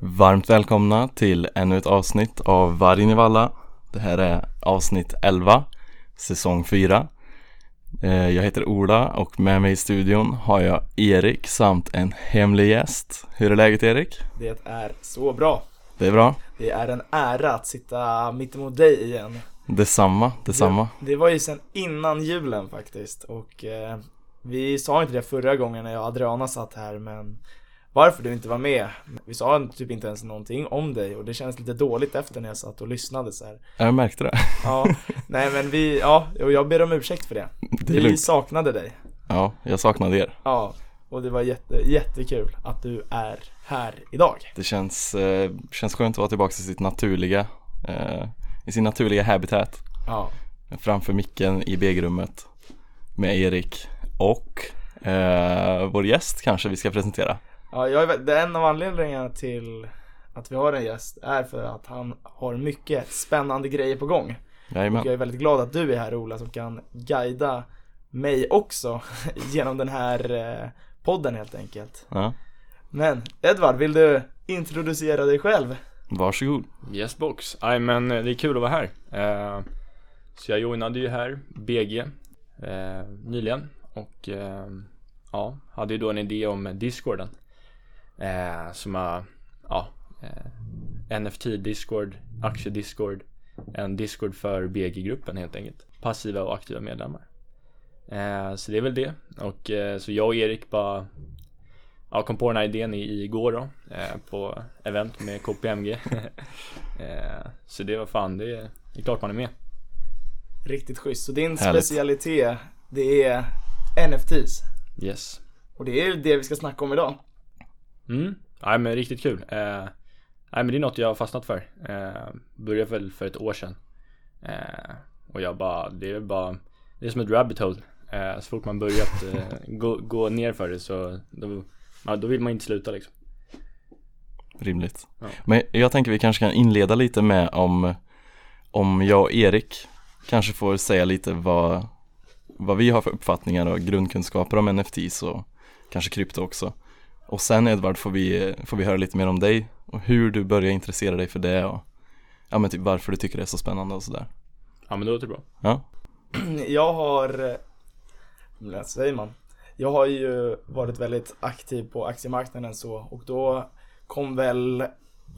Varmt välkomna till ännu ett avsnitt av Vargen i Valla. Det här är avsnitt 11, säsong 4. Eh, Jag heter Ola och med mig i studion har jag Erik samt en hemlig gäst. Hur är läget Erik? Det är så bra. Det är bra? Det är en ära att sitta mitt emot dig igen. Detsamma, detsamma. Det, det var ju sen innan julen faktiskt och eh, vi sa inte det förra gången när jag och Adriana satt här men varför du inte var med. Vi sa typ inte ens någonting om dig och det kändes lite dåligt efter när jag satt och lyssnade så här. Jag märkte det. Ja, nej men vi, ja, och jag ber om ursäkt för det. Det Vi lugnt. saknade dig. Ja, jag saknade er. Ja, och det var jätte, jättekul att du är här idag. Det känns, eh, känns skönt att vara tillbaka i sitt naturliga, eh, i sin naturliga habitat. Ja, Framför micken i BG-rummet med Erik och eh, vår gäst kanske vi ska presentera. Ja, jag är, en av anledningarna till att vi har en gäst är för att han har mycket spännande grejer på gång. Och jag är väldigt glad att du är här Ola som kan guida mig också genom den här eh, podden helt enkelt. Ja, Men Edvard, vill du introducera dig själv? Varsågod. Yes box. Nej men eh, det är kul att vara här. Eh, så jag joinade ju här, BG, eh, nyligen. Och eh, ja, hade ju då en idé om Discorden. Eh, som är, ja, eh, NFT Discord, aktie Discord. En Discord för BG-gruppen helt enkelt. Passiva och aktiva medlemmar. Eh, så det är väl det. Och eh, så jag och Erik bara Ja, kom på den här idén i, igår då eh, På event med KPMG eh, Så det var fan, det är, det är klart man är med Riktigt schysst. Så din Härligt. specialitet, det är NFTs. Yes Och det är det vi ska snacka om idag. Mm, nej men riktigt kul eh, Nej men det är något jag har fastnat för eh, Började väl för ett år sedan eh, Och jag bara, det är bara Det är som ett rabbit hole eh, Så fort man börjat eh, gå, gå ner för det så då, ja, då vill man inte sluta liksom Rimligt. Ja. Men jag tänker vi kanske kan inleda lite med om, om jag och Erik kanske får säga lite vad, vad vi har för uppfattningar och grundkunskaper om NFTs och kanske krypto också. Och sen Edvard får vi, får vi höra lite mer om dig och hur du börjar intressera dig för det och ja men typ varför du tycker det är så spännande och sådär. Ja men då låter det bra Ja, Jag har, eh, vad säger man? Jag har ju varit väldigt aktiv på aktiemarknaden så och då kom väl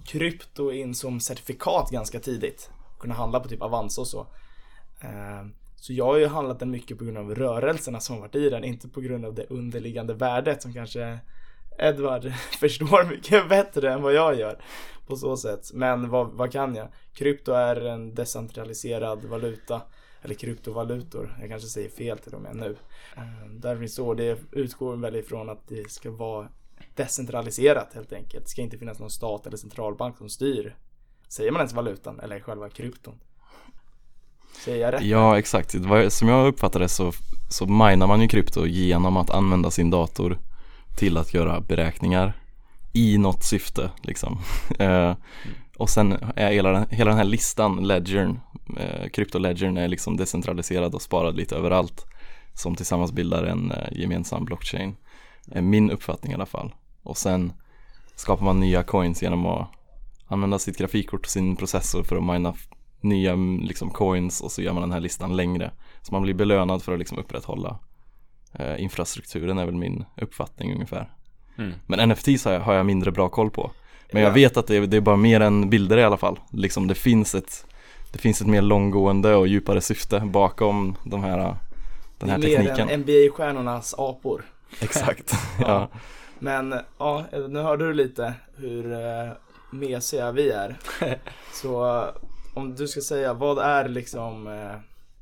krypto in som certifikat ganska tidigt. Kunna handla på typ Avanza och så. Eh, så jag har ju handlat den mycket på grund av rörelserna som har varit i den, inte på grund av det underliggande värdet som kanske Edvard förstår mycket bättre än vad jag gör på så sätt. Men vad, vad kan jag? Krypto är en decentraliserad valuta eller kryptovalutor. Jag kanske säger fel till och med nu. Eh, där Därför så, det utgår väl ifrån att det ska vara decentraliserat helt enkelt. Det ska inte finnas någon stat eller centralbank som styr. Säger man ens valutan eller själva krypton? Säger jag rätt? ja exakt. Som jag uppfattar det så, så minar man ju krypto genom att använda sin dator till att göra beräkningar i något syfte liksom. mm. och sen är hela den, hela den här listan, ledgern, eh, kryptoledgern är liksom decentraliserad och sparad lite överallt som tillsammans bildar en eh, gemensam blockchain. Är min uppfattning i alla fall. Och sen skapar man nya coins genom att använda sitt grafikkort och sin processor för att mina nya mm, liksom, coins och så gör man den här listan längre. Så man blir belönad för att liksom upprätthålla eh, infrastrukturen är väl min uppfattning ungefär. mm. Men NFTs har jag, har jag mindre bra koll på. Men jag Ja. vet att det är, det är bara mer än bilder i alla fall. Liksom det finns ett, det finns ett mer långgående och djupare syfte bakom de här, den här det är tekniken. mer än NBA-stjärnornas apor. Exakt. Ja. ja. Men ja, nu hörde du lite hur eh, mesiga vi är. Så om du ska säga, vad är liksom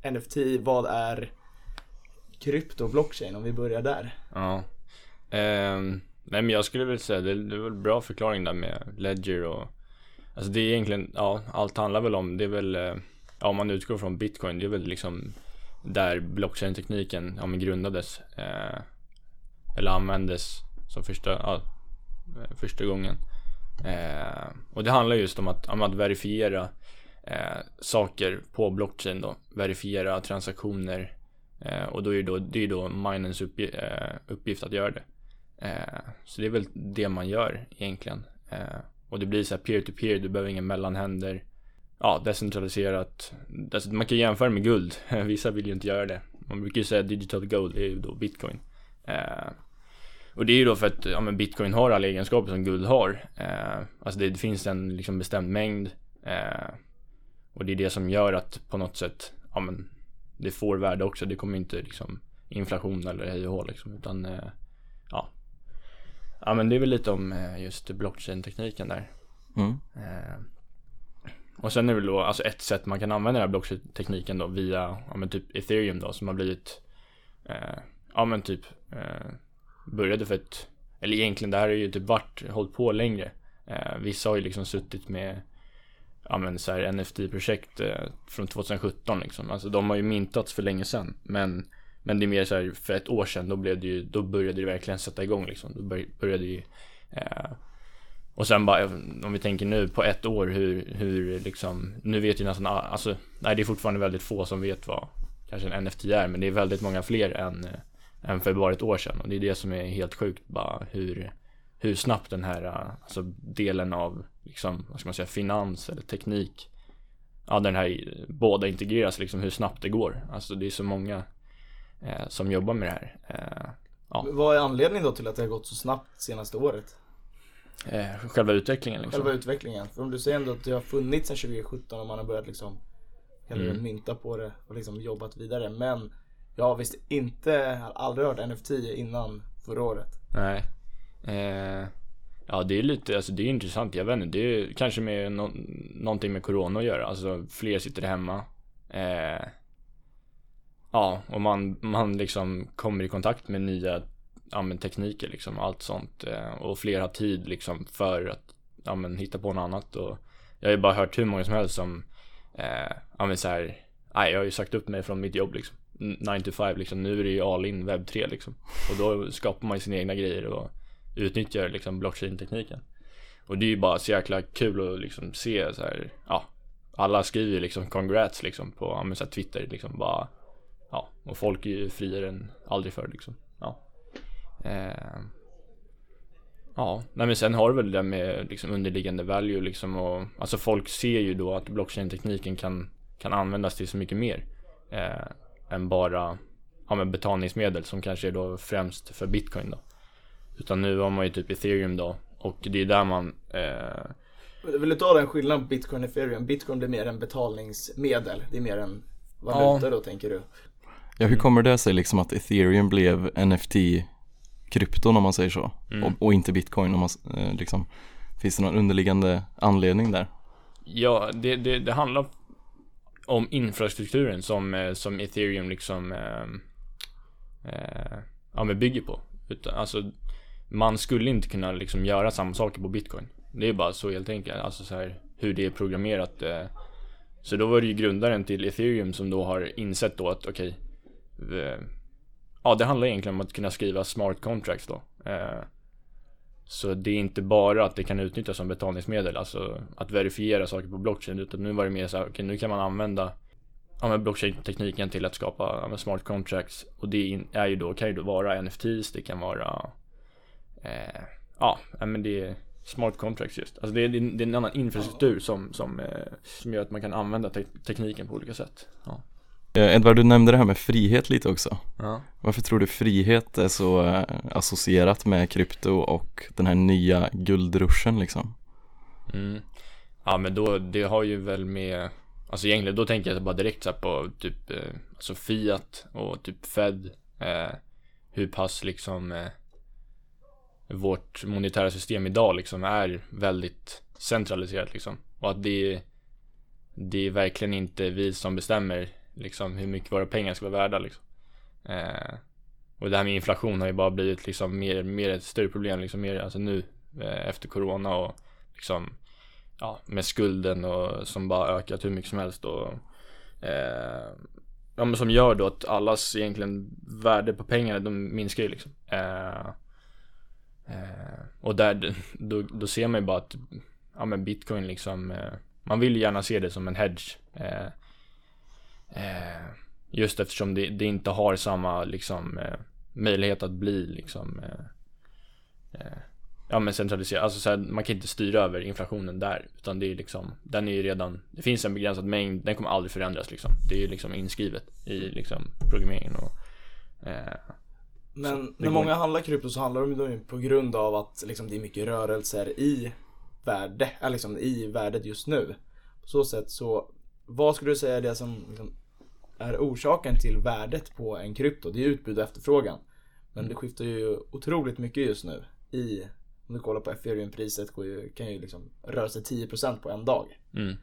eh, NFT, vad är krypto, blockchain om vi börjar där? Ja. Ehm, nej men jag skulle väl säga det, det är väl bra förklaring där med Ledger och Alltså det är egentligen, ja allt handlar väl om, det är väl eh, Ja om man utgår från bitcoin, det är väl liksom Där blockchain-tekniken, ja men grundades eh, Eller användes som första, ja, första gången eh, Och det handlar just om att, om att verifiera eh, saker på blockchain då, verifiera transaktioner eh, och då är det då, det är då minens uppgift, eh, uppgift att göra det. Eh, så det är väl det man gör egentligen. Eh, och det blir så här peer-to-peer, du behöver inga mellanhänder. Ja, decentraliserat. Alltså, man kan jämföra med guld. Vissa vill ju inte göra det. Man brukar ju säga digital gold, det är ju då bitcoin. Eh, och det är ju då för att ja, men bitcoin har alla egenskaper som guld har. Eh, alltså det, det, finns en liksom bestämd mängd. Eh, och det är det som gör att på något sätt, ja men det får värde också. Det kommer inte liksom inflation eller hej och hå liksom. Utan eh, ja. Ja men det är väl lite om eh, just blockchain-tekniken där. Mm. Eh, och sen är det väl då, alltså ett sätt man kan använda den här blockchain-tekniken då via, ja men typ ethereum då som har blivit, eh, ja men typ, eh, började för ett, eller egentligen det här har ju typ varit, hållit på längre. Vissa har ju liksom suttit med, ja men så här NFT-projekt från 2017 liksom. Alltså de har ju mintats för länge sedan. Men, men det är mer så här, för ett år sedan då blev det ju, då började det verkligen sätta igång liksom. Då började ju eh, och sen bara, om vi tänker nu på ett år hur, hur liksom, nu vet ju nästan alla, alltså, nej det är fortfarande väldigt få som vet vad kanske en NFT är, men det är väldigt många fler än, än för bara ett år sedan. Och det är det som är helt sjukt, bara hur, hur snabbt den här, alltså delen av, liksom, vad ska man säga, finans eller teknik, ja den här, båda integreras liksom, hur snabbt det går. Alltså det är så många som jobbar med det här. Eh, ja. Vad är anledningen då till att det har gått så snabbt senaste året? Eh, själva utvecklingen liksom. Själva utvecklingen. För om du säger ändå att det har funnits sedan 2017 och man har börjat liksom mm. mynta på det och liksom jobbat vidare. Men jag har visst inte, aldrig hört NFT innan förra året. Nej. Eh, ja det är lite, alltså det är intressant. Jag vet inte, det är kanske med no någonting med corona att göra. Alltså fler sitter hemma. Eh, ja, och man, man liksom kommer i kontakt med nya ja, men tekniker liksom, allt sånt. Eh, och fler har tid liksom för att ja, men, hitta på något annat. Och jag har ju bara hört hur många som helst som, eh, ja men så här, nej jag har ju sagt upp mig från mitt jobb liksom. 9 to 5 liksom, nu är det ju all in webb 3 liksom. Och då skapar man ju sina egna grejer och utnyttjar liksom blockchain-tekniken. Och det är ju bara så jäkla kul att liksom se så här, ja, alla skriver liksom congrats liksom på, ja, men så här, Twitter liksom bara, ja, och folk är ju friare än aldrig förr liksom. Ja. Eh, ja, nej men sen har du väl det med liksom underliggande value liksom och alltså folk ser ju då att blockchain-tekniken kan, kan användas till så mycket mer eh, än bara ja, men betalningsmedel som kanske är då främst för bitcoin då. Utan nu har man ju typ ethereum då och det är där man eh... Vill du ta den skillnaden på bitcoin och ethereum? Bitcoin blir mer en betalningsmedel. Det är mer en valuta ja. då tänker du? Ja, hur kommer det sig liksom att ethereum blev NFT krypton om man säger så mm. och, och, inte bitcoin om man eh, liksom Finns det någon underliggande anledning där? Ja, det, det, det handlar om infrastrukturen som, eh, som ethereum liksom eh, eh, ja, men bygger på. Utan, alltså, man skulle inte kunna liksom göra samma saker på bitcoin. Det är bara så helt enkelt. Alltså så här, hur det är programmerat. Eh. Så då var det ju grundaren till ethereum som då har insett då att okej okay, Eh, ja, det handlar egentligen om att kunna skriva smart contracts då. Eh, så det är inte bara att det kan utnyttjas som betalningsmedel, alltså att verifiera saker på blockchain, utan nu var det mer så här, okej okay, nu kan man använda ja, blockchain-tekniken till att skapa ja, smart contracts och det är ju då, kan ju då vara NFTs, det kan vara eh, ja, men det är smart contracts just. Alltså det är, det är en annan infrastruktur som, som, eh, som gör att man kan använda te tekniken på olika sätt. Ja. Eh, Edvard, du nämnde det här med frihet lite också. Ja. Varför tror du frihet är så eh, associerat med krypto och den här nya guldruschen liksom? Mm. Ja men då, det har ju väl med Alltså egentligen då tänker jag bara direkt så på typ eh, Alltså Fiat och typ Fed eh, Hur pass liksom eh, Vårt monetära system idag liksom är väldigt centraliserat liksom Och att det Det är verkligen inte vi som bestämmer liksom hur mycket våra pengar ska vara värda liksom. Eh, och det här med inflation har ju bara blivit liksom mer, mer ett större problem liksom mer, alltså nu eh, efter corona och liksom ja, med skulden och som bara ökat hur mycket som helst och eh, ja, men som gör då att allas egentligen värde på pengarna de minskar ju liksom. Eh, eh, och där, då, då ser man ju bara att ja men bitcoin liksom eh, man vill gärna se det som en hedge. Eh, Eh, just eftersom det, det, inte har samma liksom eh, möjlighet att bli liksom eh, eh, Ja men centraliserat, alltså så här, man kan inte styra över inflationen där Utan det är liksom, den är ju redan Det finns en begränsad mängd, den kommer aldrig förändras liksom. Det är ju liksom inskrivet i liksom programmeringen och eh, Men när många handlar krypto så handlar de ju på grund av att liksom, det är mycket rörelser i värde, liksom i värdet just nu. På så sätt så, vad skulle du säga är det som liksom, är orsaken till värdet på en krypto? Det är utbud och efterfrågan. Men det skiftar ju otroligt mycket just nu i om du kollar på ethereum-priset kan ju liksom röra sig 10% på en dag. mm.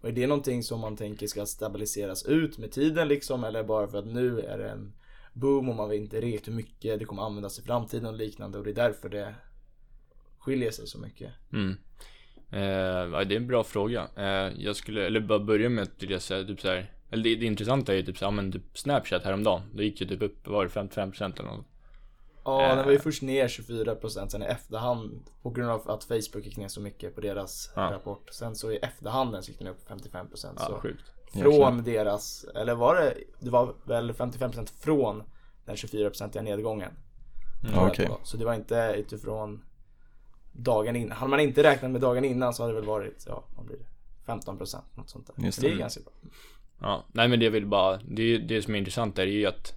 Och är det någonting som man tänker ska stabiliseras ut med tiden liksom? Eller bara för att nu är det en boom och man vet inte riktigt hur mycket det kommer användas i framtiden och liknande och det är därför det skiljer sig så mycket. Mm. Eh, det är en bra fråga. Eh, jag skulle, eller bara börja med att jag säga typ så här, eller det, det intressanta är ju typ så här, men typ Snapchat häromdagen. Det gick ju typ upp, var det 55% eller något? Ja, den var ju först ner 24% sen i efterhand på grund av att Facebook gick ner så mycket på deras Ja. rapport. Sen så i efterhanden så gick den upp 55% Ja, så sjukt. från deras, eller var det, det var väl 55% från den 24% nedgången. Mm. det var. Så det var inte utifrån dagen innan. Hade man inte räknat med dagen innan så hade det väl varit, ja vad blir det? 15% något sånt där. Just det är det. ganska bra. Ja, nej men det vill bara, det, det som är intressant är ju att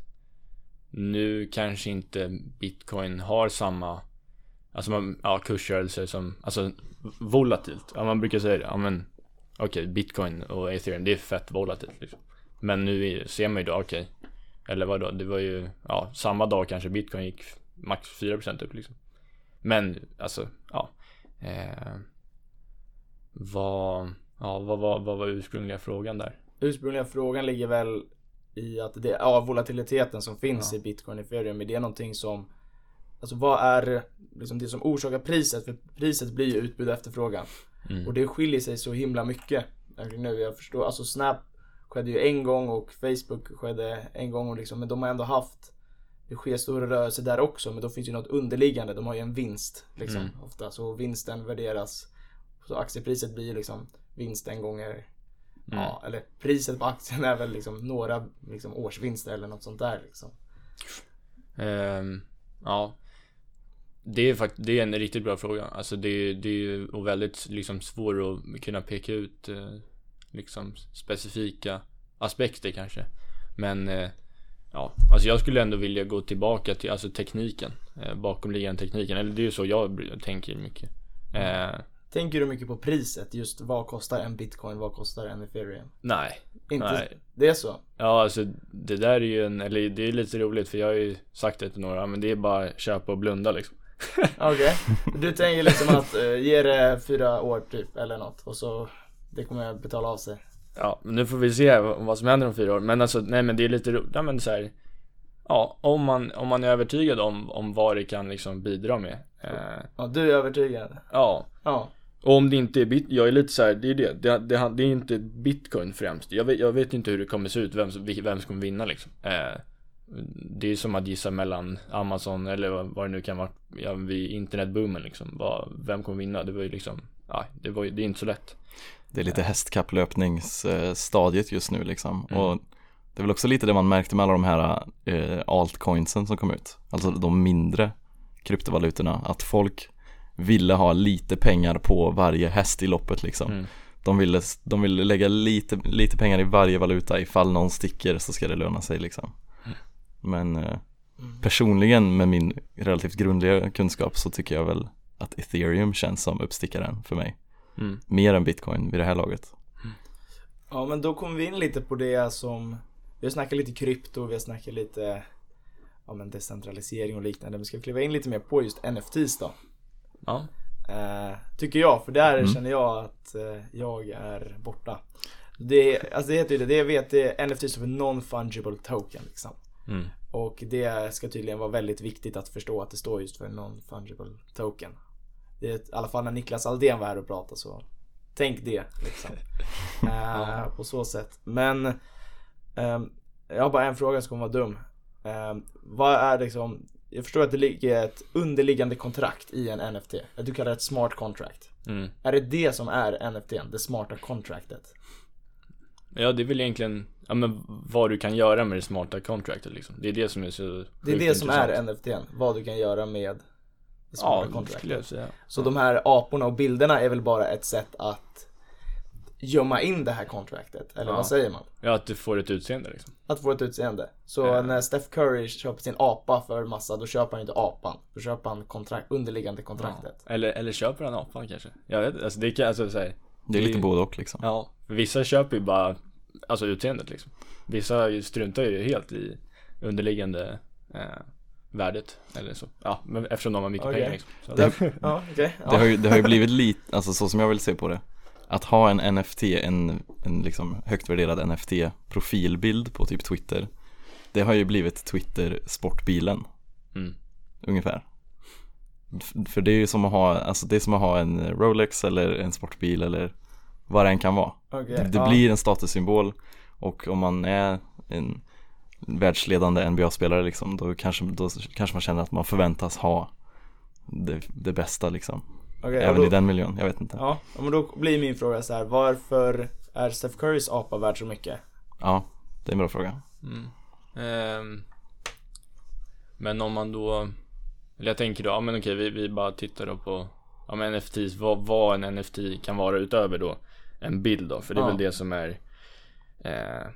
nu kanske inte bitcoin har samma, alltså man, ja kursrörelser som, alltså volatilt. Ja man brukar säga det, ja men okej bitcoin och ethereum det är fett volatilt liksom. Men nu ser man ju då, okej, eller vadå, det var ju, ja samma dag kanske bitcoin gick max 4% upp liksom. Men alltså, ja. Eh, vad, ja vad vad, vad var ursprungliga frågan där? Ursprungliga frågan ligger väl i att det, ja volatiliteten som finns Ja. i bitcoin och ethereum. Är det någonting som, alltså vad är liksom det som orsakar priset? För priset blir ju utbud och efterfrågan. Mm. Och det skiljer sig så himla mycket. Nu, jag förstår, alltså Snap skedde ju en gång och Facebook skedde en gång och liksom, men de har ändå haft det sker stora rörelser där också men då finns ju något underliggande. De har ju en vinst liksom Mm. ofta. Så vinsten värderas. Så aktiepriset blir ju liksom vinsten gånger Mm. Ja, eller priset på aktien är väl liksom några liksom årsvinster eller något sånt där liksom. Ehm, ja. Det är faktiskt, det är en riktigt bra fråga. Alltså det, är- det är ju och väldigt liksom svår att kunna peka ut eh, liksom specifika aspekter kanske. Men eh, ja, alltså jag skulle ändå vilja gå tillbaka till alltså tekniken. Eh, bakomliggande tekniken. Eller det är ju så jag tänker mycket. Eh, Tänker du mycket på priset? Just vad kostar en bitcoin? Vad kostar en ethereum? nej, Inte, nej. Det är så? Ja, alltså det där är ju en, eller det är lite roligt för jag har ju sagt det till några, men det är bara köpa och blunda liksom. Okej. Du tänker liksom att uh, ge det fyra år typ eller något och så det kommer betala av sig. Ja, men nu får vi se vad vad som händer om fyra år. Men alltså, nej men det är lite roligt. Ja, men så här, Ja, om man, om man är övertygad om, om vad det kan liksom bidra med. Eh, Ja, du är övertygad. ja. Ja. Och om det inte är bit, jag är lite så här, det är det. Det, det, det är inte bitcoin främst. Jag vet, jag vet inte hur det kommer se ut, vem, vem som kommer vinna liksom. Eh, det är som att gissa mellan Amazon eller vad det nu kan vara, ja, vid internetboomen liksom. Vad, vem kommer vinna? Det var ju liksom, ja, det var det är inte så lätt. Det är lite hästkapplöpningsstadiet just nu liksom. Mm. Och det är väl också lite det man märkte med alla de här eh, altcoinsen som kom ut. Alltså de mindre kryptovalutorna. Att folk ville ha lite pengar på varje häst i loppet liksom. Mm. De, ville, de ville lägga lite, lite pengar i varje valuta ifall någon sticker så ska det löna sig liksom. Mm. Men eh, personligen med min relativt grundliga kunskap så tycker jag väl att ethereum känns som uppstickaren för mig. Mm. Mer än bitcoin vid det här laget. Ja men då kommer vi in lite på det som Vi har snackat lite krypto, vi har snackat lite Ja men decentralisering och liknande. Men ska vi kliva in lite mer på just NFTs då? Ja. Eh, tycker jag, för där Mm. känner jag att eh, jag är borta. Det, alltså det heter ju det, det vet det NFT står för non-fungible token liksom. Mm. Och det ska tydligen vara väldigt viktigt att förstå att det står just för non-fungible token. Det är, I alla fall när Niklas Aldén var här och pratade så Tänk det liksom. Eh, på så sätt. Men ehm, Jag har bara en fråga som kommer vara dum. Ehm, vad är liksom Jag förstår att det ligger ett underliggande kontrakt i en NFT. Du kallar det ett smart contract. Mm. Är det det som är NFT, det smarta contractet? Ja det är väl egentligen, ja men vad du kan göra med det smarta contractet liksom. Det är det som är så Det är det som är intressant. NFT, vad du kan göra med det Ja, smarta det contractet. skulle jag säga. Så de här aporna och bilderna är väl bara ett sätt att gömma in det här kontraktet, eller Ja. vad säger man? Ja, att du får ett utseende liksom. Att få ett utseende. Så Ja. när Steph Curry köper sin apa för massa, då köper han inte apan. Då köper han kontrakt, underliggande kontraktet. Eller, eller köper han apan kanske? Jag vet alltså det kan, alltså så här, Det är lite både och liksom. Ja, vissa köper ju bara, alltså utseendet liksom. Vissa struntar ju helt i underliggande eh, värdet eller så. Ja, men eftersom de har mycket Okej. pengar liksom. Så Det, ja, okej. Det har Ja. ju, det har ju blivit lite, alltså så som jag vill se på det Att ha en NFT, en, en liksom högt värderad NFT-profilbild på typ Twitter Det har ju blivit Twitter-sportbilen Mm. Ungefär För det är ju som att ha, alltså det är som att ha en Rolex eller en sportbil eller vad det än kan vara Okej, Det, det ja. blir en statussymbol och om man är en världsledande NBA-spelare liksom då kanske, då kanske man känner att man förväntas ha det, det bästa liksom Okej, Även då, i den miljön, jag vet inte Ja, men då blir min fråga så här. varför är Steph Currys apa värd så mycket? Ja, det är en bra fråga Mm. Ehm, men om man då, eller jag tänker då, ja men okej vi, vi bara tittar då på, ja men NFTs, vad, vad en NFT kan vara utöver då en bild då, för det är Ja. väl det som är eh,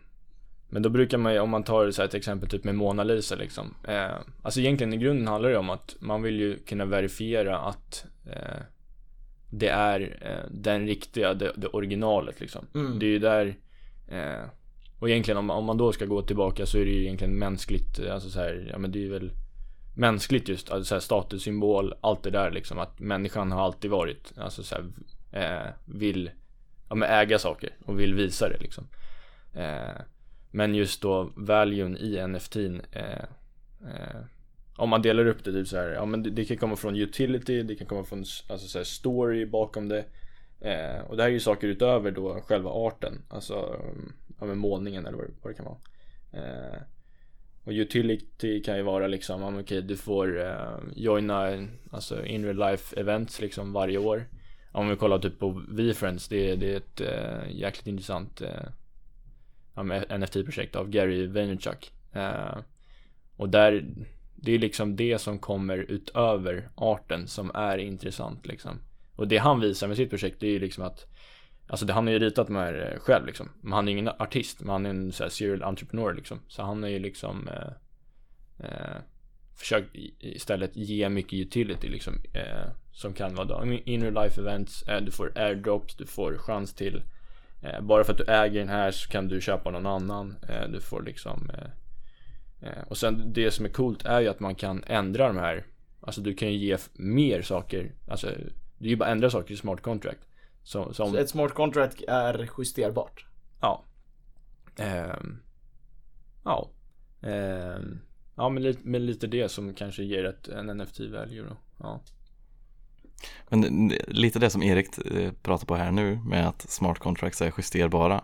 Men då brukar man ju, om man tar så här ett exempel typ med Mona Lisa liksom eh, Alltså egentligen i grunden handlar det om att man vill ju kunna verifiera att eh, Det är eh, den riktiga, det, det originalet liksom Mm. Det är ju där eh, Och egentligen om, om man då ska gå tillbaka så är det ju egentligen mänskligt, eh, alltså så här, ja men det är väl Mänskligt just, alltså så här statussymbol, allt det där liksom att människan har alltid varit, alltså så här, eh, vill Ja men äga saker och vill visa det liksom eh, Men just då valuen i NFTn eh, om man delar upp det typ så här, ja men det, det kan komma från utility, det kan komma från alltså så här, story bakom det. Eh, Och det här är ju saker utöver då själva arten, alltså mm, ja, men målningen eller vad, det- vad det kan vara. Eh, Och utility kan ju vara liksom, ja men okej du får eh, joina alltså in real life events liksom varje år. Om vi kollar typ på VFriends, det det är ett eh, jäkligt intressant eh, ja, NFT-projekt av Gary Vaynerchuk. Eh, och där, det är liksom det som kommer utöver arten som är intressant liksom. Och det han visar med sitt projekt, det är ju liksom att Alltså det, han har ju ritat de här eh, själv liksom. Men han är ingen artist, men han är en så här, serial entreprenör liksom. Så han har ju liksom eh, eh, Försökt istället ge mycket utility liksom. Eh, som kan vara då, inner life events, eh, du får airdrops, du får chans till eh, Bara för att du äger den här så kan du köpa någon annan. Eh, du får liksom eh, och sen det som är coolt är ju att man kan ändra de här Alltså du kan ju ge mer saker Alltså det är ju bara ändra saker i smart contract så, som, Så ett smart contract är justerbart. Ja. Ehm, ja. Ehm, ja men lite, men lite det som kanske ger ett, en NFT-value då. Ja. Men lite det som Erik eh, pratar på här nu med att smart contracts är justerbara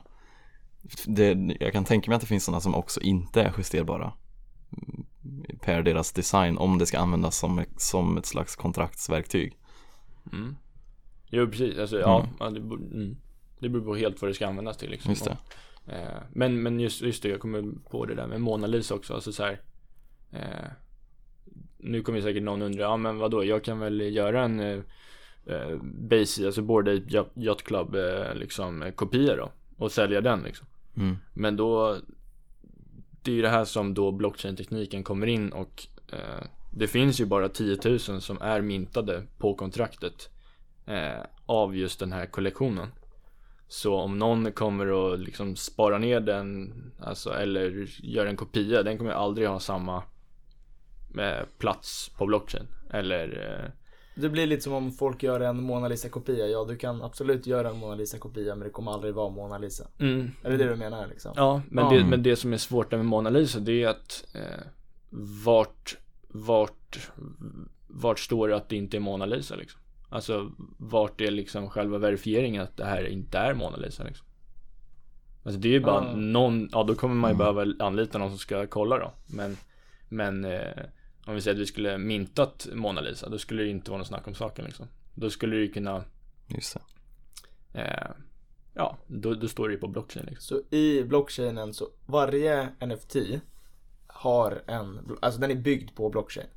det, Jag kan tänka mig att det finns sådana som också inte är justerbara Per deras design om det ska användas som, som ett slags kontraktsverktyg Mm. Jo precis, alltså. Mm. ja det, mm. det beror på helt vad det ska användas till liksom. Just det Eh, men, men just, just det, jag kommer på det där med Mona Lisa också, alltså så här. Eh, nu kommer säkert någon undra, ja men vadå, jag kan väl göra en eh, eh, Base, alltså Bored Ape Yacht- Club eh, liksom kopia då och sälja den liksom. mm. Men då det är ju det här som då blockchain-tekniken kommer in och eh, Det finns ju bara 10 000 som är mintade på kontraktet eh, Av just den här kollektionen. Så om någon kommer och liksom spara ner den Alltså eller gör en kopia Den kommer aldrig ha samma eh, Plats på blockchain. Eller eh, det blir lite som om folk gör en Mona Lisa kopia. Ja, du kan absolut göra en Mona Lisa kopia, men det kommer aldrig vara Mona Lisa. mm, Är det det du menar liksom? Ja, men, Ja. Det, men det som är svårt med Mona Lisa det är att eh, vart, vart, vart står det att det inte är Mona Lisa liksom? Alltså vart är liksom själva verifieringen att det här inte är Mona Lisa liksom? Alltså det är ju bara Ja. någon, ja då kommer man ju Mm. behöva anlita någon som ska kolla då Men, men eh, om vi säger att vi skulle mintat Mona Lisa då skulle det inte vara något snack om saken liksom Då skulle det ju kunna Just det. Eh, ja, då, då står det ju på blockchain liksom. Så i blockchainen så varje NFT har en, alltså den är byggd på blockchain.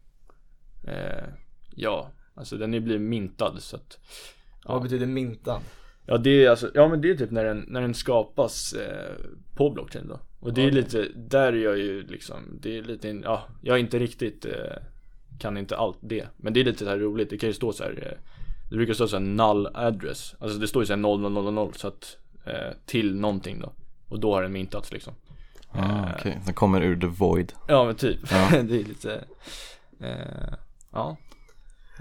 Eh, ja, alltså den är blivit mintad så att Ja. Vad betyder mintan? Ja det är alltså, ja men det är typ när den, när den skapas eh, på blockchain då Och det är lite, där är jag ju liksom, det är lite, ja, jag är inte riktigt, eh, kan inte allt det Men det är lite så här roligt, det kan ju stå så här eh, Det brukar stå så här null address Alltså det står ju så här 0000 så att, eh, till någonting då Och då har den mintats liksom Ah, Eh, Okej, den kommer ur the void. Ja men typ, Ja. det är lite, eh, ja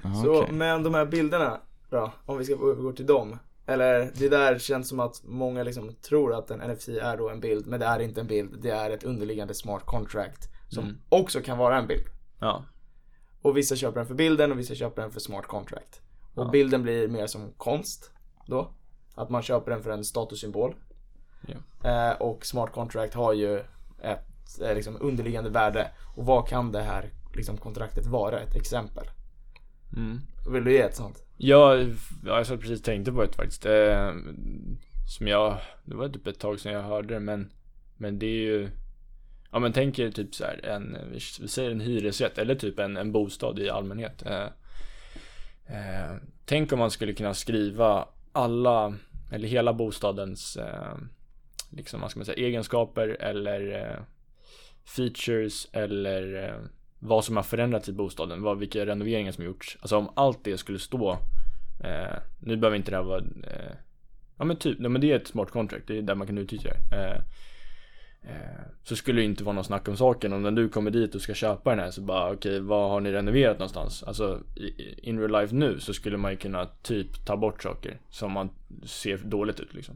Ah, Så okej. men de här bilderna då, om vi ska övergå till dem. Eller det där känns som att många liksom tror att en NFT är då en bild, men det är inte en bild. Det är ett underliggande smart contract som Mm. också kan vara en bild. Ja, Och vissa köper den för bilden och vissa köper den för smart contract. Och Ja. bilden blir mer som konst då. Att man köper den för en statussymbol. Ja. Eh, och smart contract har ju ett eh, liksom underliggande värde. Och vad kan det här liksom, kontraktet vara? Ett exempel. mm. Vill du ge ett sånt? Ja, ja, jag satt precis och tänkte på det faktiskt. Eh, som jag, det var typ ett tag sedan jag hörde det men, men det är ju, ja men tänk er typ så här en, vi vi säger en hyresrätt eller typ en, en bostad i allmänhet. Eh, eh, tänk om man skulle kunna skriva alla, eller hela bostadens, eh, liksom vad ska man säga, egenskaper eller eh, features eller eh, vad som har förändrats i bostaden, vad, vilka renoveringar som gjorts. Alltså om allt det skulle stå eh, Nu behöver inte det här vara eh, Ja men typ, nej, men det är ett smart contract, det är där man kan utnyttja det. Eh, eh, så skulle det inte vara någon snack om saken om när du kommer dit och ska köpa den här så bara okej vad har ni renoverat någonstans? Alltså in real life nu så skulle man ju kunna typ ta bort saker som man ser dåligt ut liksom.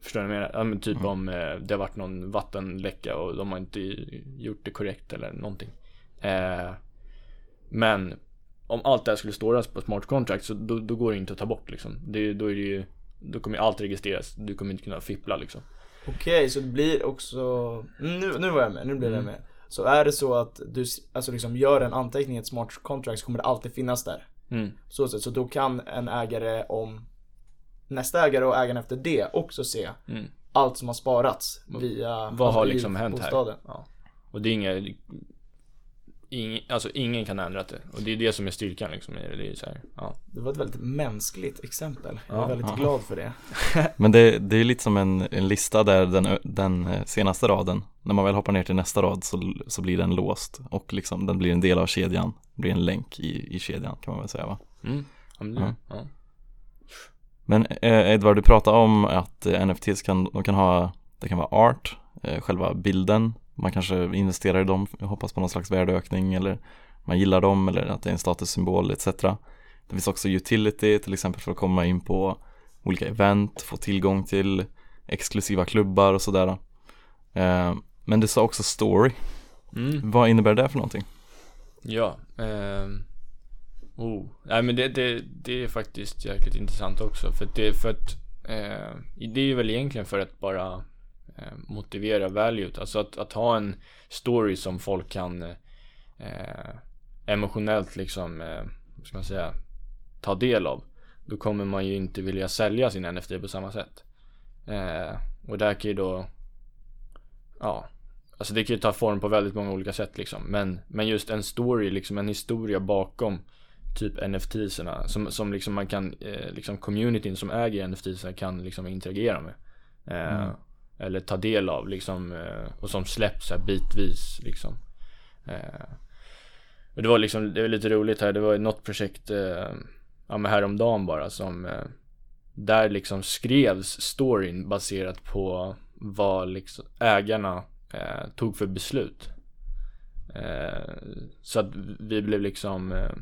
Förstår du vad jag menar? Ja men typ Mm. om eh, det har varit någon vattenläcka och de har inte gjort det korrekt eller någonting. Eh, men om allt det här skulle stås på smart contract så då, då går det inte att ta bort liksom. Det, då är det ju Då kommer ju allt registreras. Du kommer inte kunna fippla liksom. Okej, så det blir också, nu, nu var jag med, nu blir jag Mm. med. Så är det så att du alltså liksom gör en anteckning i ett smart contract så kommer det alltid finnas där. Mm. Så, sätt. så då kan en ägare om nästa ägare och ägaren efter det också se Mm. allt som har sparats via Vad har i liksom hänt bostaden. här? Ja. Och det är inga ing, Alltså ingen kan ändra det. Och det är det som är styrkan liksom i det. Är så här, ja. Det var ett väldigt mänskligt exempel. Jag är Ja. väldigt Ja. glad för det. Men det, det är lite som en, en lista där den, den eh, senaste raden, när man väl hoppar ner till nästa rad så, så blir den låst och liksom den blir en del av kedjan, blir en länk i, i kedjan kan man väl säga va? Mm. Ja, men Ja. ja. Men eh, Edvard, du pratade om att eh, NFTs kan, de kan ha, det kan vara art, eh, själva bilden, man kanske investerar i dem, hoppas på någon slags värdeökning eller man gillar dem eller att det är en statussymbol etc. Det finns också utility, till exempel för att komma in på olika event, få tillgång till exklusiva klubbar och sådär. Eh, men du sa också story, Mm. vad innebär det för någonting? Ja. ehm. oh. Nej men det, det, det är faktiskt jäkligt intressant också. För att det, för att eh, det är ju väl egentligen för att bara eh, Eh, motivera value. Alltså att, att ha en story som folk kan eh, emotionellt liksom, eh, ska man säga, ta del av. Då kommer man ju inte vilja sälja sin NFT på samma sätt. Eh, och där kan ju då, ja, Alltså det kan ju ta form på väldigt många olika sätt liksom. Men, men just en story, liksom en historia bakom typ NFTserna som, som liksom man kan, eh, liksom communityn som äger NFT-serna kan liksom interagera med. Eh, Mm. Eller ta del av liksom, eh, och som släpps här bitvis liksom. Eh, och det var liksom, det var lite roligt här, det var något projekt, eh, ja men häromdagen bara som, där liksom skrevs storyn baserat på vad liksom ägarna eh, tog för beslut. Eh, så att vi blev liksom eh,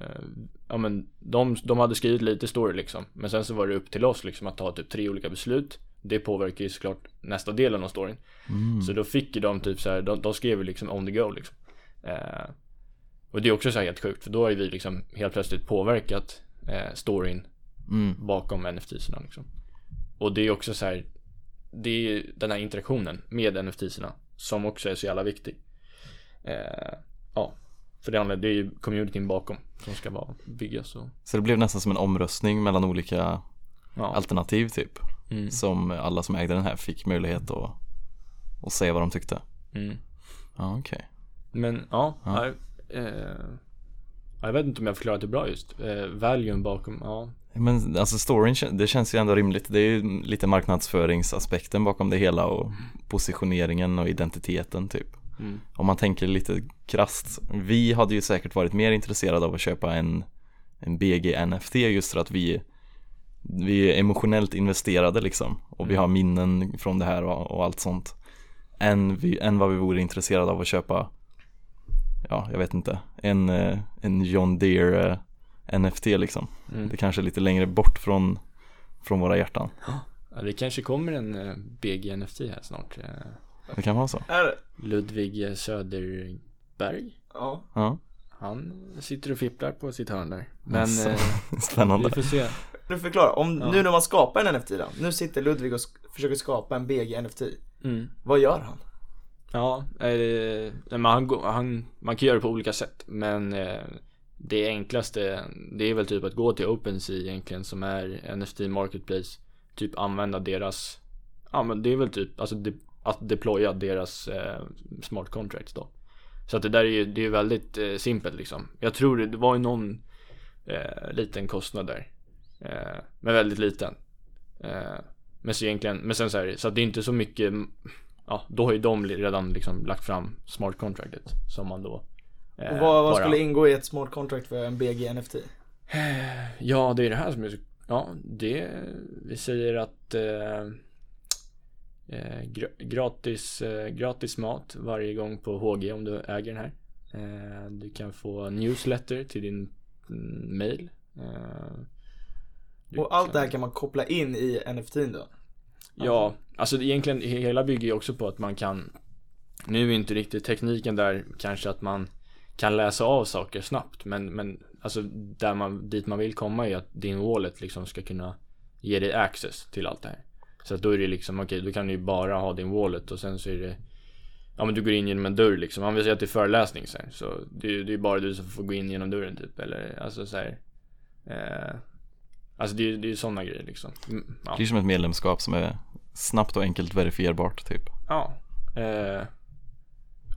eh, Ja men de, de hade skrivit lite story liksom Men sen så var det upp till oss liksom att ta typ tre olika beslut det påverkar ju såklart nästa delen av storyn Mm. Så då fick ju de typ så här, de, de skrev ju liksom on the go liksom eh, Och det är också så här helt sjukt för då har ju vi liksom helt plötsligt påverkat eh, storyn Mm. bakom NFT-serna liksom. Och det är också så här Det är ju den här interaktionen med NFT-serna Som också är så jävla viktig eh, Ja För det handlar, det är ju communityn bakom som ska vara, byggas och Så det blev nästan som en omröstning mellan olika ja. alternativ typ Mm. Som alla som ägde den här fick möjlighet att, att säga vad de tyckte Mm. Ja okej Men ja, Ja. ja. eh, jag vet inte om jag förklarat det bra just. Eh, valuen bakom, ja. Men alltså storyn, det känns ju ändå rimligt Det är ju lite marknadsföringsaspekten bakom det hela och positioneringen och identiteten typ Mm. Om man tänker lite krasst Vi hade ju säkert varit mer intresserade av att köpa en, en BG NFT just för att vi Vi är emotionellt investerade liksom Och vi Mm. har minnen från det här och, och allt sånt än, vi, än vad vi vore intresserade av att köpa Ja, jag vet inte En, eh, en John Deere eh, NFT liksom Mm. Det kanske är lite längre bort från Från våra hjärtan Ja, det kanske kommer en eh, BG NFT här snart. Det kan vara så Är det? Ludvig Söderberg. Ja. Ja, Han sitter och fipplar på sitt hörn där. Men Alltså, spännande vi får se. Du förklarar, om, Ja. nu när man skapar en NFT då, nu sitter Ludvig och försöker skapa en BG NFT. Mm. Vad gör han? Ja, eh, men han, han, man kan göra det på olika sätt. Men eh, det enklaste, det är väl typ att gå till OpenSea egentligen som är NFT Marketplace. Typ använda deras, ja men det är väl typ, alltså de, att deploya deras eh, smart contracts då. Så att det där är ju, det är väldigt eh, simpelt liksom. Jag tror det, det var ju någon eh, liten kostnad där. Eh, men väldigt liten. Eh, men så egentligen, men sen så här, så att det är inte så mycket ja, då har ju de redan liksom lagt fram smart contractet som man då eh, Och vad, vad bara- skulle ingå i ett smart contract för en BG NFT? Ja, det är det här som är så, ja, det, vi säger att eh, eh, gra- gratis, eh, gratis mat varje gång på HG om du äger den här. Eh, du kan få newsletter till din mm, mail. Och allt det här kan man koppla in i NFTn då? Ja, alltså egentligen hela bygger ju också på att man kan Nu är inte riktigt tekniken där kanske att man kan läsa av saker snabbt men, men alltså där man, dit man vill komma är att din wallet liksom ska kunna ge dig access till allt det här. Så att då är det liksom, okej då kan du ju bara ha din wallet och sen så är det Ja men du går in genom en dörr liksom, man vill säga att det är föreläsning så, här, så det, är- är bara du som får gå in genom dörren typ eller alltså så här, eh, Alltså det är det är ju sådana grejer liksom. Mm, ja. Det blir som ett medlemskap som är snabbt och enkelt verifierbart typ Ja. Eh,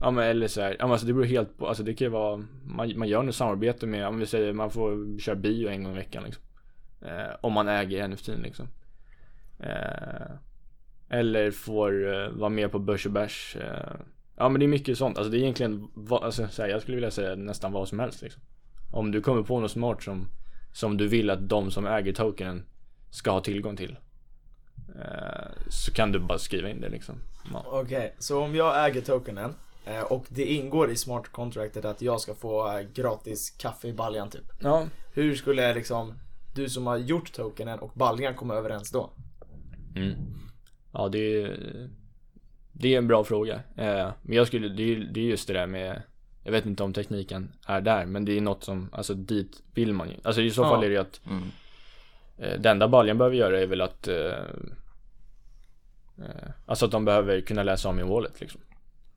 ja men eller så här, ja men alltså det beror helt på, alltså det kan ju vara, man, man gör nu samarbete med, om vi säger man får köra bio en gång i veckan liksom. Eh, om man äger NFT liksom. Eh, eller får eh, vara med på börs och bärs. Eh, ja men det är mycket sånt, alltså det är egentligen, vad, alltså så här, jag skulle vilja säga nästan vad som helst liksom. Om du kommer på något smart som, som du vill att de som äger tokenen ska ha tillgång till. Eh, så kan du bara skriva in det liksom. Ja. Okej, så om jag äger tokenen eh, och det ingår i smart contractet att jag ska få eh, gratis kaffe i baljan typ. Ja, Hur skulle liksom, du som har gjort tokenen och baljan komma överens då? Mm. Ja, det är, det är en bra fråga. Men jag skulle, det är just det där med, jag vet inte om tekniken är där, men det är något som, alltså dit vill man ju. Alltså i så Ja. fall är det ju att mm. eh, det enda baljan behöver göra är väl att eh, eh, Alltså att de behöver kunna läsa om min wallet liksom.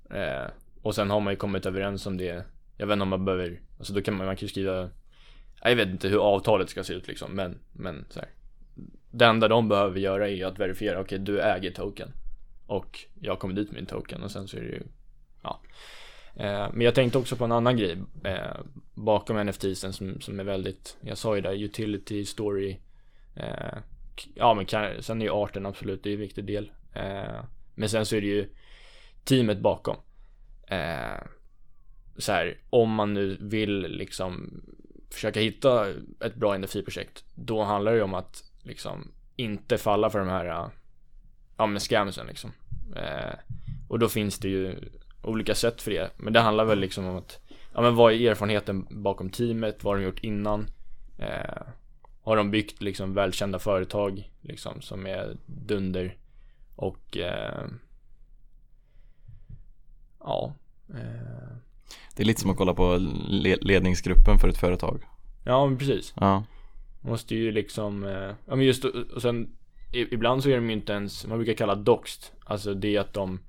Eh, och sen har man ju kommit överens om det. Jag vet inte om man behöver, alltså då kan man, man kan ju skriva Jag vet inte hur avtalet ska se ut liksom, men, men så här. Det enda de behöver göra är att verifiera, okej du äger token. Och jag kommer dit med min token och sen så är det ju, ja. Eh, men jag tänkte också på en annan grej eh, bakom NFTsen som, som är väldigt, jag sa ju där, utility, story. Eh, ja men kan, sen är ju arten absolut, det är en viktig del. Men sen så är det ju teamet bakom. Så här, om man nu vill liksom försöka hitta ett bra NFT-projekt, då handlar det ju om att liksom inte falla för de här, ja men scamsen liksom. Och då finns det ju olika sätt för det, men det handlar väl liksom om att, ja men vad är erfarenheten bakom teamet, vad har de gjort innan? Eh, har de byggt liksom välkända företag liksom som är dunder? Och eh, ja eh, Det är lite som att kolla på le- ledningsgruppen för ett företag. Ja men precis. Ja, Måste ju liksom, eh, ja men just och sen Ibland så är de ju inte ens, man brukar kalla doxt. Alltså det är att de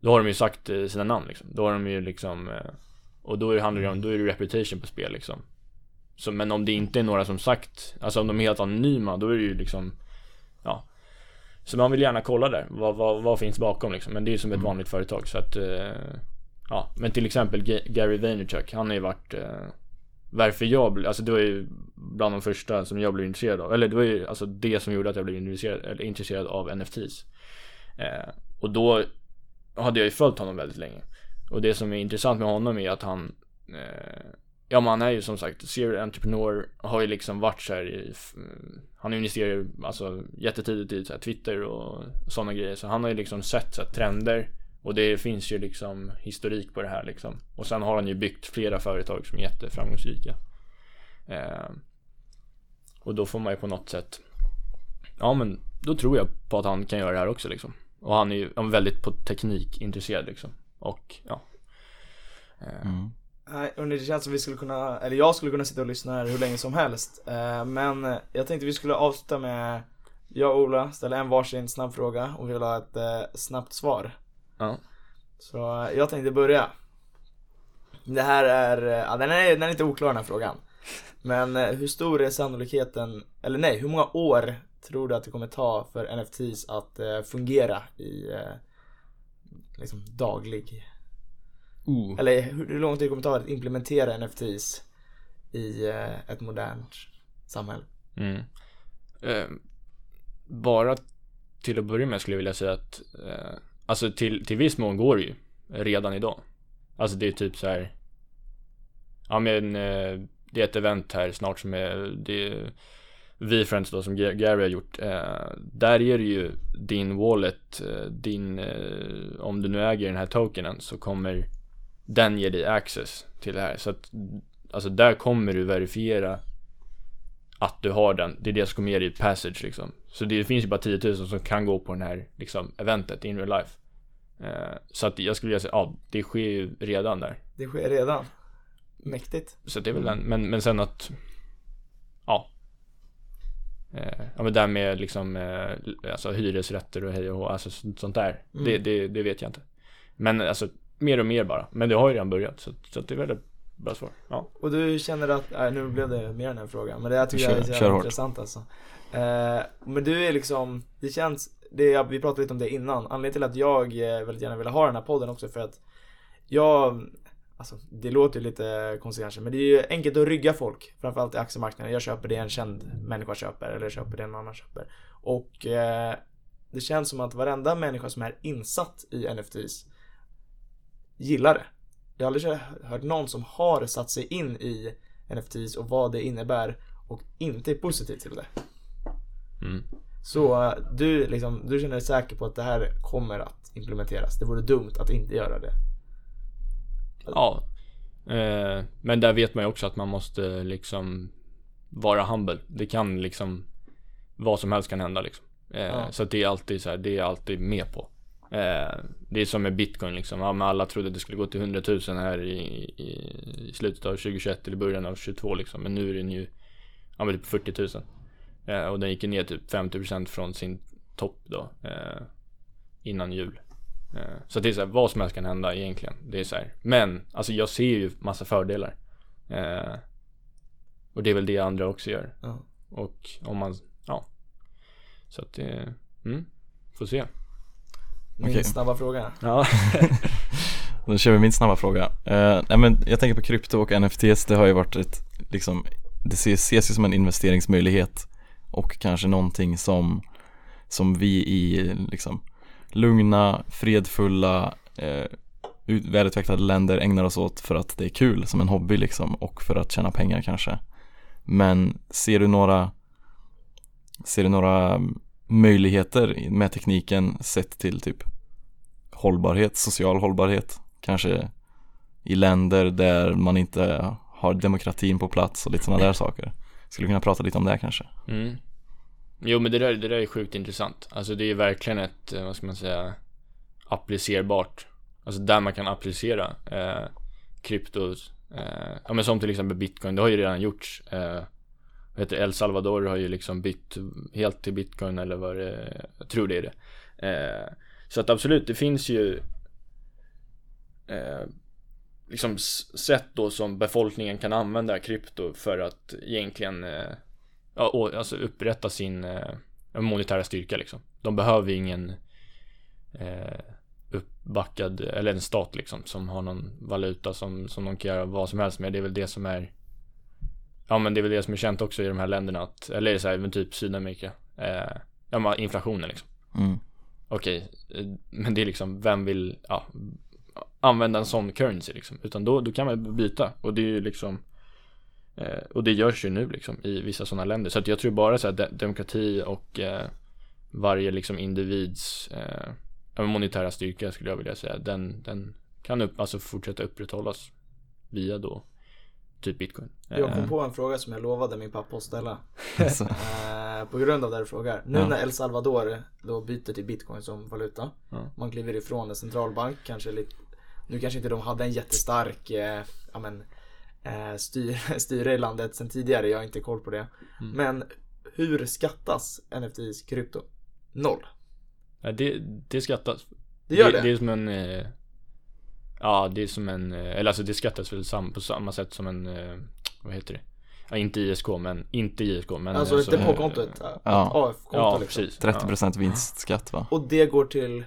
Då har de ju sagt eh, sina namn liksom Då har de ju liksom eh, Och då handlar det om, då är det reputation på spel liksom. Så, men om det inte är några som sagt, alltså om de är helt anonyma, då är det ju liksom, ja. Så man vill gärna kolla där, vad, vad, vad finns bakom liksom. Men det är ju som ett Mm. vanligt företag så att, eh, ja. Men till exempel Ga- Gary Vaynerchuk, han har ju varit, varför jag, bl- alltså det var ju bland de första som jag blev intresserad av. Eller det var ju alltså det som gjorde att jag blev intresserad, eller intresserad av NFTs. Eh, och då hade jag ju följt honom väldigt länge. Och det som är intressant med honom är att han eh, Ja men han är ju som sagt serial entreprenör har ju liksom varit såhär i, Han investerar ju alltså jättetidigt i så här, Twitter och sådana grejer. Så han har ju liksom sett så här, trender och det finns ju liksom historik på det här liksom. Och sen har han ju byggt flera företag som är jätteframgångsrika. Eh, och då får man ju på något sätt Ja men då tror jag på att han kan göra det här också liksom. Och han är ju han är väldigt på teknik intresserad liksom. Och ja. Eh, Mm. Nej, och det känns som vi skulle kunna, eller jag skulle kunna sitta och lyssna här hur länge som helst. Eh, Men eh, jag tänkte vi skulle avsluta med, jag och Ola ställer en varsin snabb fråga och vi vill ha ett snabbt svar. Ja. Så jag tänkte börja. Det här är, ja, den, är, den är lite oklar den här frågan. Men hur stor är sannolikheten, eller nej, hur många år tror du att det kommer ta för NFTs att eh, fungera i eh, liksom daglig Uh. eller hur lång tid det kommer ta att implementera NFTs i eh, ett modernt samhälle? Mm. Eh, bara till att börja med skulle jag vilja säga att eh, Alltså till, till viss mån går det ju redan idag. Alltså det är typ så här. Ja men eh, det är ett event här snart som är det är vi Friends då som Ga- Gary har gjort. Eh, där är det ju din wallet, eh, din eh, om du nu äger den här tokenen så kommer den ge dig access till det här. Så att alltså där kommer du verifiera att du har den. Det är det som kommer ge dig passage liksom. Så det finns ju bara 10 000 som kan gå på den här liksom eventet in real life. Eh, så att jag skulle vilja säga, ja det sker ju redan där. Det sker redan. Mäktigt. Så det är väl den, men, men sen att Ja eh, Ja men där med liksom eh, Alltså hyresrätter och hej och hå, alltså sånt där. Mm. det, det, det vet jag inte. Men alltså Mer och mer bara, men det har ju redan börjat så, så det är väl ett bra svar. Ja. Och du känner att, nej nu blev det mer den här frågan, men det här tycker jag är Kör- så kör jävla intressant alltså. Eh, men du är liksom, det känns, det, vi pratade lite om det innan, anledningen till att jag eh, väldigt gärna ville ha den här podden också för att jag, alltså det låter ju lite konstigt kanske, men det är ju enkelt att rygga folk, framförallt i aktiemarknaden. Jag köper det en känd människa köper, eller köper det en annan köper. Och eh, det känns som att varenda människa som är insatt i NFTs gillar det. Jag har aldrig hört någon som har satt sig in i NFTs och vad det innebär och inte är positiv till det. mm. Så eh, du, liksom, du känner dig säker på att det här kommer att implementeras? Det vore dumt att inte göra det. Ja. Eh, Men där vet man ju också att man måste liksom Vara humble. Det kan liksom Vad som helst kan hända liksom. Eh, Ja. Så att det är alltid så här, det är alltid med på. Eh, Det är som med bitcoin liksom. Ja, men alla trodde att det skulle gå till 100 000 här i, i, i slutet av 2021 eller början av 2022 liksom. Men nu är den ju Ja men typ 40 000 eh, Och den gick ju ner typ 50% från sin topp då eh, Innan jul Så det är så här, vad som helst kan hända egentligen. Det är så här. Men, alltså jag ser ju massa fördelar. Eh, och det är väl det andra också gör. Ja. Och om man, ja. Så att det, mm, får se. Min Okej. snabba fråga. Ja. Då kör vi min snabba fråga. Uh, nej men jag tänker på krypto och NFTs, det har ju varit ett, liksom, det ses, ses ju som en investeringsmöjlighet och kanske någonting som, som vi i liksom lugna, fredfulla, eh, välutvecklade länder ägnar oss åt för att det är kul som en hobby liksom och för att tjäna pengar kanske. Men ser du några, ser du några mm, möjligheter med tekniken sett till typ hållbarhet, social hållbarhet. Kanske i länder där man inte har demokratin på plats och lite sådana där saker. Skulle kunna prata lite om det kanske. Mm. Jo men det där, det där är sjukt intressant. Alltså det är verkligen ett, eh, vad ska man säga, applicerbart. Alltså där man kan applicera eh, kryptos. Eh, ja men som till exempel bitcoin, det har ju redan gjorts. Eh, vad heter det? El Salvador har ju liksom bytt helt till bitcoin eller vad det Jag tror det är det. Eh, så att absolut, det finns ju eh, liksom sätt då som befolkningen kan använda krypto för att egentligen eh, och, alltså upprätta sin eh, monetära styrka liksom. De behöver ingen eh, uppbackad, eller en stat liksom som har någon valuta som, som de kan göra vad som helst med. Det är väl det som är Ja men det är väl det som är känt också i de här länderna att, eller så här, men typ Sydamerika. Eh, ja men inflationen liksom. Mm. Okej, eh, men det är liksom, vem vill, ja, använda en sån currency liksom. Utan då, då kan man byta och det är ju liksom Och det görs ju nu liksom i vissa sådana länder. Så att jag tror bara så här, de- demokrati och eh, varje liksom individs eh, monetära styrka skulle jag vilja säga. Den, den kan upp, alltså fortsätta upprätthållas via då typ bitcoin. Jag kom Eh, på en fråga som jag lovade min pappa att ställa. Så, Eh, på grund av det du frågar. Nu Ja. när El Salvador då byter till bitcoin som valuta. Ja. Man kliver ifrån en centralbank, kanske lite Nu kanske inte de hade en jättestark eh, ja, men, eh, styr, styre i landet sen tidigare, jag har inte koll på det. Mm. Men hur skattas NFTs krypto? Noll. ja, det, det skattas. Det gör det? Det är som en eh, Ja det är som en eh, Eller alltså det skattas väl sam, på samma sätt som en eh, Vad heter det? Ja inte ISK men Inte ISK men alltså eh, inte som, på eh, kontot? Ja. Ja. AF-konto Ja liksom. precis 30% vinstskatt va? Och det går till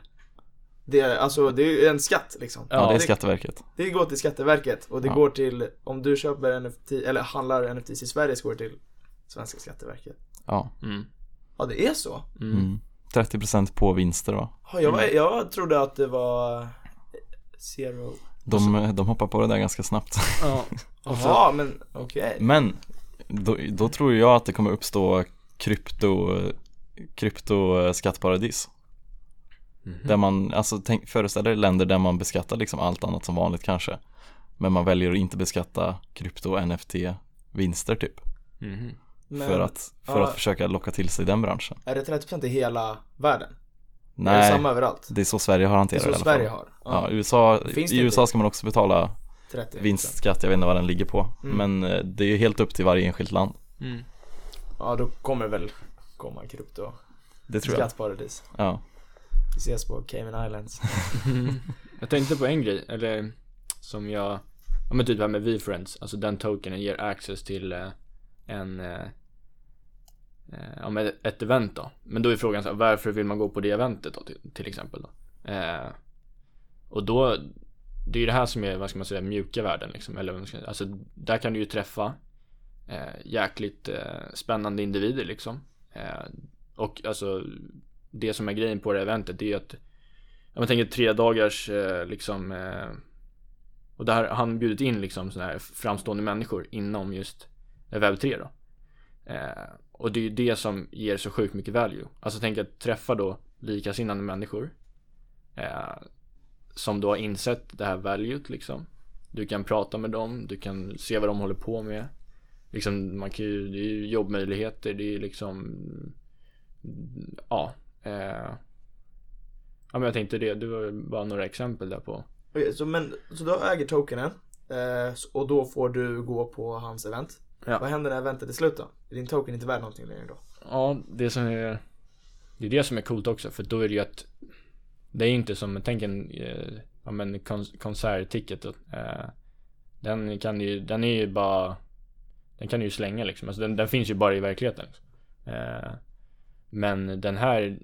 det, alltså det är en skatt liksom. Ja, det är det, Skatteverket. det går till Skatteverket och det Ja. går till, om du köper NFT, eller handlar NFTs i Sverige så går det till Svenska Skatteverket. Ja. mm. Ja det är så? Mm. Mm. 30% på vinster va? Ja, jag, var, jag trodde att det var zero. De, de hoppar på det där ganska snabbt. Ja och så, Jaha, men okej. Men då, då tror jag att det kommer uppstå krypto, krypto skattparadis. Mhm. Där man, alltså tänk, föreställ dig länder där man beskattar liksom allt annat som vanligt kanske. Men man väljer att inte beskatta krypto och NFT vinster typ. Mhm. Men för att, för ja. att försöka locka till sig den branschen. är det 30% i hela världen? Är det Nej, samma överallt? det är så Sverige har är hanterat det i så Sverige har? Ja, USA, Finns det i? USA ska man också betala 30 vinstskatt, jag vet inte vad den ligger på. Mm. Men eh, det är ju helt upp till varje enskilt land. Mm. Ja, då kommer väl komma krypto Det tror jag. skattparadis. Ja. Vi ses på Cayman Islands. Jag tänkte på en grej, eller Som jag Ja men typ det här med V-Friends alltså den tokenen ger access till eh, en eh, eh, Ja men ett event då Men då är frågan så här, varför vill man gå på det eventet då till, till exempel då? Eh, och då Det är ju det här som är, vad ska man säga, mjuka världen liksom Eller vad man ska, alltså där kan du ju träffa eh, Jäkligt eh, spännande individer liksom eh, Och alltså det som är grejen på det här eventet det är ju att Jag tänker tre dagars eh, liksom eh, Och där har han bjudit in liksom sådana här framstående människor inom just webb 3 då. Eh, och det är ju det som ger så sjukt mycket value. Alltså tänk att träffa då likasinnade människor Som då har insett det här valuet liksom. Du kan prata med dem, du kan se vad de håller på med. Liksom man kan ju, det är ju jobbmöjligheter, det är ju liksom Ja eh, Ja men jag tänkte det, det var bara några exempel där på Okej, så, men, så du äger tokenen eh, och då får du gå på hans event. Ja. Vad händer när eventet är slut då? Är din token inte värd någonting längre då? Ja, det som är Det är det som är coolt också för då är det ju att Det är inte som, tänk en eh, Ja men kon- konsertticket eh, Den kan ju, den är ju bara Den kan du ju slänga liksom, alltså den, den finns ju bara i verkligheten liksom. eh, Men den här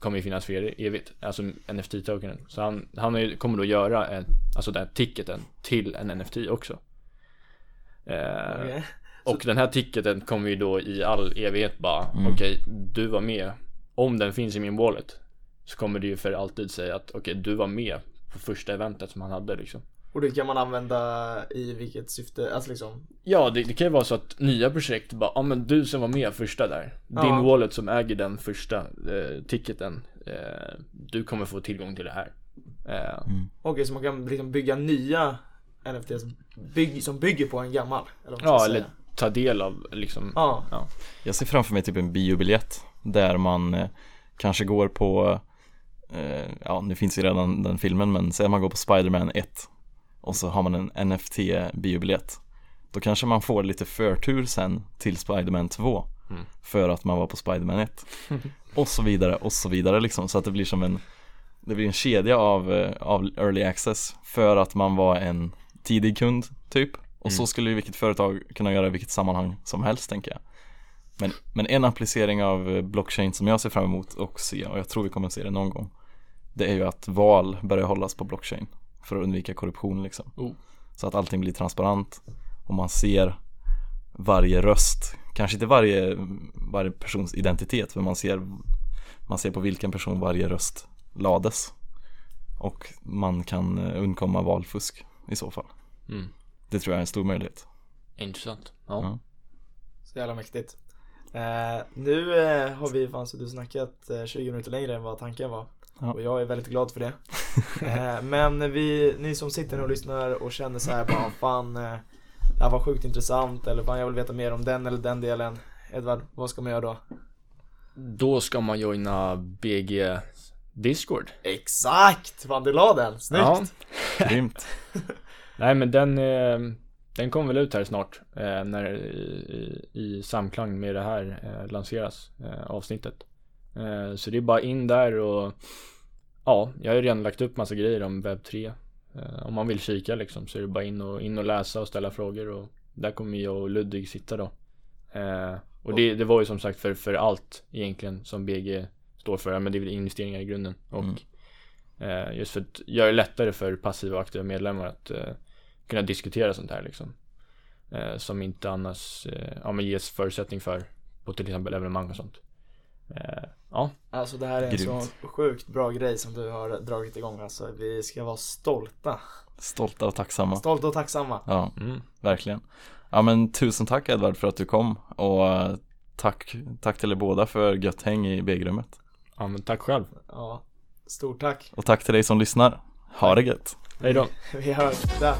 Kommer ju finnas för evigt, alltså NFT-tokenen Så han, han kommer då göra en, Alltså den här ticketen till en NFT också. Eh, Okej. och den här ticketen kommer ju då i all evighet bara Mm. Okej, du var med. Om den finns i min wallet Så kommer det ju för alltid säga att okej, du var med På första eventet som han hade liksom Och det kan man använda i vilket syfte? Alltså liksom Ja, det, det kan ju vara så att nya projekt bara Ja men du som var med första där Din Ja. wallet som äger den första eh, ticketen eh, Du kommer få tillgång till det här eh, Okej, så man kan liksom bygga nya NFTs bygg, som bygger på en gammal? Eller Ja, eller ta del av liksom Ja. Jag ser framför mig typ en biobiljett där man eh, kanske går på eh, Ja, nu finns ju redan den filmen men säg att man går på Spider-Man 1 och så har man en NFT biobiljett Då kanske man får lite förtur sen till Spider-Man 2 Mm. för att man var på Spider-Man 1 och så vidare och så vidare liksom. Så att det blir som en det blir en kedja av, eh, av early access för att man var en tidig kund typ. Och Mm. så skulle ju vilket företag kunna göra i vilket sammanhang som helst tänker jag. Men, men en applicering av eh, blockchain som jag ser fram emot och se och jag tror vi kommer se det någon gång Det är ju att val börjar hållas på blockchain för att undvika korruption liksom Oh. Så att allting blir transparent och man ser varje röst Kanske inte varje, varje persons identitet men man ser Man ser på vilken person varje röst lades Och man kan eh, undkomma valfusk i så fall Mm. Det tror jag är en stor möjlighet Intressant. Ja. Ja. Så jävla mäktigt. Eh, nu eh, har vi fan suttit och snackat eh, 20 minuter längre än vad tanken var. Ja. Och jag är väldigt glad för det. eh, men vi, ni som sitter nu och lyssnar och känner så här bara fan eh, Det här var sjukt intressant eller fan jag vill veta mer om den eller den delen. Edvard, vad ska man göra då? Då ska man joina BG Discord. Exakt! Fan du la den, snyggt! Ja. Grymt Nej men den, eh, den kommer väl ut här snart. När i, i, i samklang med det här lanseras avsnittet. Så det är bara in där och ja, jag har ju redan lagt upp massa grejer om webb 3. Eh, om man vill kika liksom så är det bara in och, in och läsa och ställa frågor och där kommer jag och Ludvig sitta då. Eh, och det, det var ju som sagt för, för allt egentligen som BG står för, men det är investeringar i grunden. Och Mm. eh, just för att göra det lättare för passiva och aktiva medlemmar att eh, kunna diskutera sånt här liksom. Eh, som inte annars eh, ja, men ges förutsättning för på till exempel evenemang och sånt. Eh, ja, Alltså det här är en Grymt. så sjukt bra grej som du har dragit igång alltså. Vi ska vara stolta. Stolta och tacksamma Stolta och tacksamma. Ja, mm. verkligen Ja men tusen tack Edvard för att du kom och eh, tack, tack till er båda för gött häng i B-rummet ja men tack själv. Ja, stort tack. Och tack till dig som lyssnar Ha det gött Hej då. Vi hörs. Där.